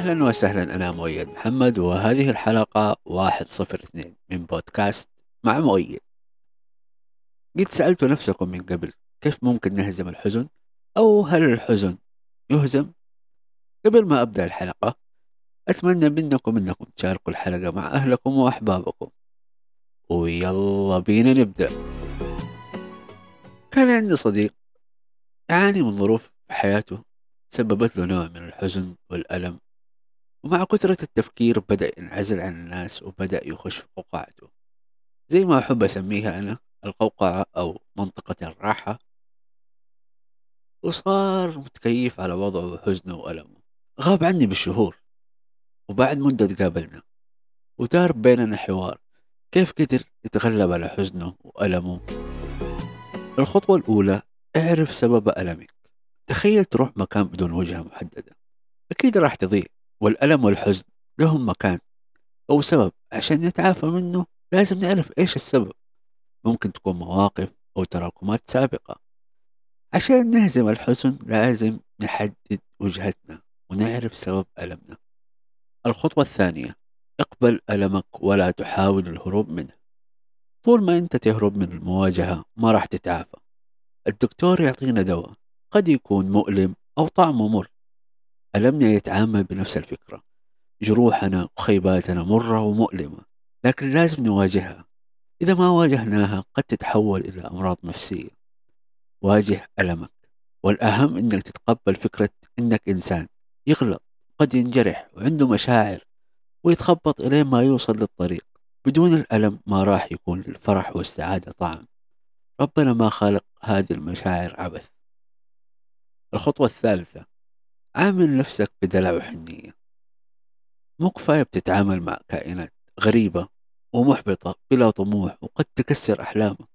أهلا وسهلا أنا مؤيد محمد وهذه الحلقة واحد صفر اثنين من بودكاست مع مؤيد. قد سألت نفسكم من قبل كيف ممكن نهزم الحزن؟ أو هل الحزن يهزم؟ قبل ما أبدأ الحلقة أتمنى منكم أنكم تشاركوا الحلقة مع أهلكم وأحبابكم. ويلا بينا نبدأ. كان عندي صديق يعاني من ظروف حياته سببت له نوع من الحزن والألم. ومع كثرة التفكير بدأ ينعزل عن الناس وبدأ يخش في قوقعته. زي ما أحب أسميها أنا القوقعة أو منطقة الراحة. وصار متكيف على وضعه وحزنه وألمه. غاب عني بالشهور وبعد مدة تقابلنا. ودار بيننا حوار. كيف قدر يتغلب على حزنه وألمه؟ الخطوة الأولى اعرف سبب ألمك. تخيل تروح مكان بدون وجهة محددة. أكيد راح تضيع. والألم والحزن لهم مكان أو سبب. عشان نتعافى منه لازم نعرف إيش السبب. ممكن تكون مواقف أو تراكمات سابقة. عشان نهزم الحزن لازم نحدد وجهتنا ونعرف سبب ألمنا. الخطوة الثانية اقبل ألمك ولا تحاول الهروب منه. طول ما أنت تهرب من المواجهة ما راح تتعافى. الدكتور يعطينا دواء قد يكون مؤلم أو طعمه مر. ألمنا يتعامل بنفس الفكرة؟ جروحنا وخيباتنا مرة ومؤلمة لكن لازم نواجهها. إذا ما واجهناها قد تتحول إلى أمراض نفسية. واجه ألمك. والأهم أنك تتقبل فكرة أنك إنسان. يغلط قد ينجرح وعنده مشاعر ويتخبط إلين ما يوصل للطريق. بدون الألم ما راح يكون للفرح والسعادة طعم. ربنا ما خلق هذه المشاعر عبث. الخطوة الثالثة. عامل نفسك بدلع وحنية مو كفاية بتتعامل مع كائنات غريبة ومحبطة بلا طموح وقد تكسر أحلامك.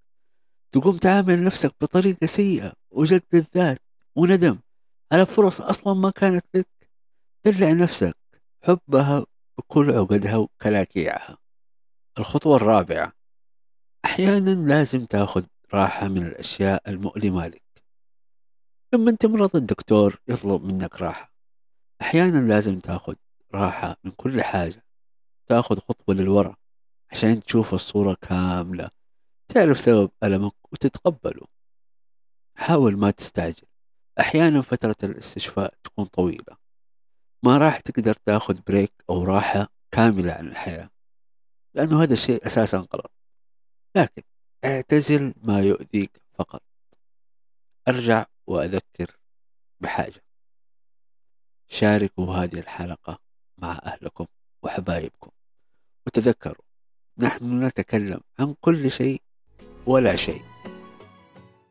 تقوم تعامل نفسك بطريقة سيئة وجلد الذات وندم على فرص أصلا ما كانت لك. دلع نفسك حبها بكل عقدها وكلاكيعها. الخطوة الرابعة أحيانا لازم تاخذ راحة من الأشياء المؤلمة لك. لما تمرض الدكتور يطلب منك راحة. أحيانا لازم تأخذ راحة من كل حاجة. تأخذ خطوة للوراء عشان تشوف الصورة كاملة تعرف سبب ألمك وتتقبله. حاول ما تستعجل. أحيانا فترة الاستشفاء تكون طويلة. ما راح تقدر تأخذ بريك أو راحة كاملة عن الحياة لأنه هذا الشيء أساسا غلط. لكن اعتزل ما يؤذيك فقط. أرجع وأذكر بحاجة. شاركوا هذه الحلقة مع أهلكم وحبايبكم. وتذكروا نحن نتكلم عن كل شيء ولا شيء.